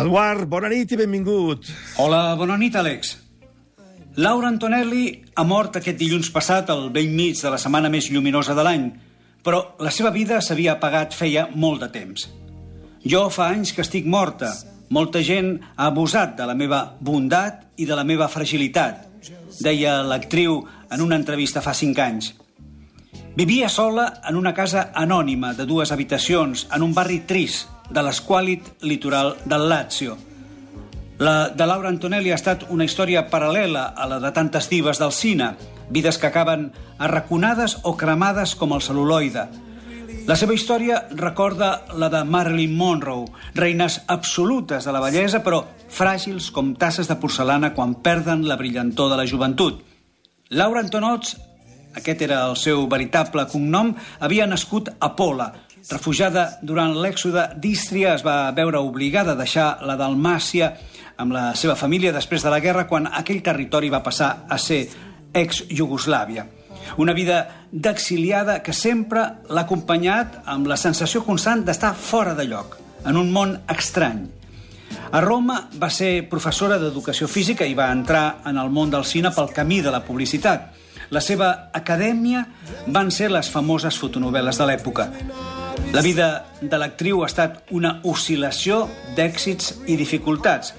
Eduard, bona nit i benvingut. Hola, bona nit, Àlex. Laura Antonelli ha mort aquest dilluns passat al vell mig de la setmana més lluminosa de l'any, però la seva vida s'havia apagat feia molt de temps. Jo fa anys que estic morta. Molta gent ha abusat de la meva bondat i de la meva fragilitat, deia l'actriu en una entrevista fa cinc anys. Vivia sola en una casa anònima de dues habitacions en un barri trist de l'esquàlit litoral del Lazio. La de Laura Antonelli ha estat una història paral·lela a la de tantes divas del cine, vides que acaben arraconades o cremades com el celuloide. La seva història recorda la de Marilyn Monroe, reines absolutes de la bellesa, però fràgils com tasses de porcelana quan perden la brillantor de la joventut. Laura Antonots, aquest era el seu veritable cognom, havia nascut a Pola, Refugiada durant l'èxode d'Ístria, es va veure obligada a deixar la Dalmàcia amb la seva família després de la guerra quan aquell territori va passar a ser ex-Jugoslàvia. Una vida d'exiliada que sempre l'ha acompanyat amb la sensació constant d'estar fora de lloc, en un món estrany. A Roma va ser professora d'educació física i va entrar en el món del cine pel camí de la publicitat. La seva acadèmia van ser les famoses fotonovel·les de l'època. La vida de l'actriu ha estat una oscil·lació d'èxits i dificultats.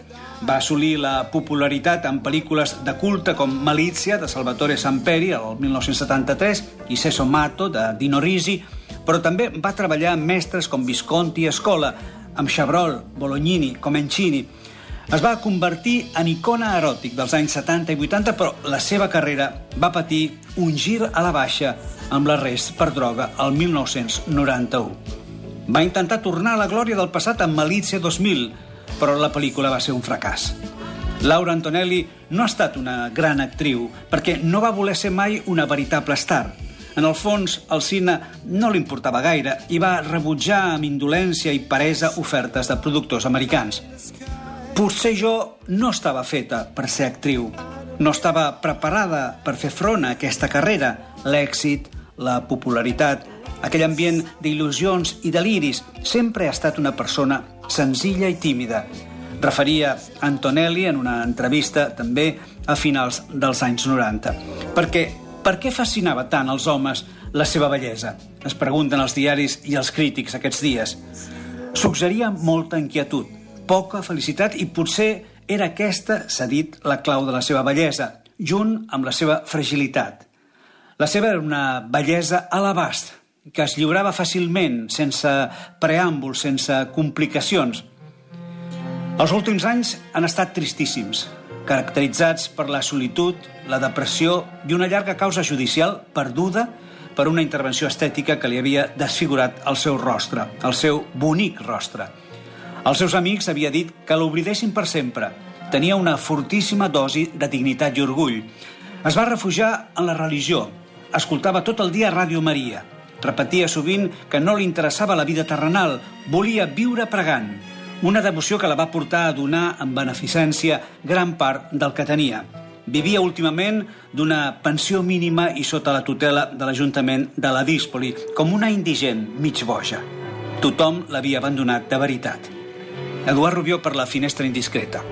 Va assolir la popularitat en pel·lícules de culte com Malizia, de Salvatore Samperi, el 1973, i Seso Mato, de Dino Risi, però també va treballar amb mestres com Visconti i Escola, amb Chabrol, Bolognini, Comencini. Es va convertir en icona eròtic dels anys 70 i 80, però la seva carrera va patir un gir a la baixa amb l'arrest per droga el 1991. Va intentar tornar a la glòria del passat amb Malizia 2000, però la pel·lícula va ser un fracàs. Laura Antonelli no ha estat una gran actriu perquè no va voler ser mai una veritable star. En el fons, el cine no li importava gaire i va rebutjar amb indolència i paresa ofertes de productors americans. Potser jo no estava feta per ser actriu. No estava preparada per fer front a aquesta carrera. L'èxit, la popularitat, aquell ambient d'il·lusions i deliris, sempre ha estat una persona senzilla i tímida. Referia Antonelli en una entrevista també a finals dels anys 90. Perquè per què fascinava tant als homes la seva bellesa? Es pregunten els diaris i els crítics aquests dies. Suggeria molta inquietud, poca felicitat i potser era aquesta, s'ha dit, la clau de la seva bellesa, junt amb la seva fragilitat. La seva era una bellesa a l'abast, que es lliurava fàcilment, sense preàmbuls, sense complicacions. Els últims anys han estat tristíssims, caracteritzats per la solitud, la depressió i una llarga causa judicial perduda per una intervenció estètica que li havia desfigurat el seu rostre, el seu bonic rostre. Els seus amics havia dit que l'oblidessin per sempre. Tenia una fortíssima dosi de dignitat i orgull. Es va refugiar en la religió, escoltava tot el dia Ràdio Maria. Repetia sovint que no li interessava la vida terrenal, volia viure pregant, una devoció que la va portar a donar en beneficència gran part del que tenia. Vivia últimament d'una pensió mínima i sota la tutela de l'Ajuntament de la Díspoli, com una indigent mig boja. Tothom l'havia abandonat de veritat. Eduard Rubió per la finestra indiscreta.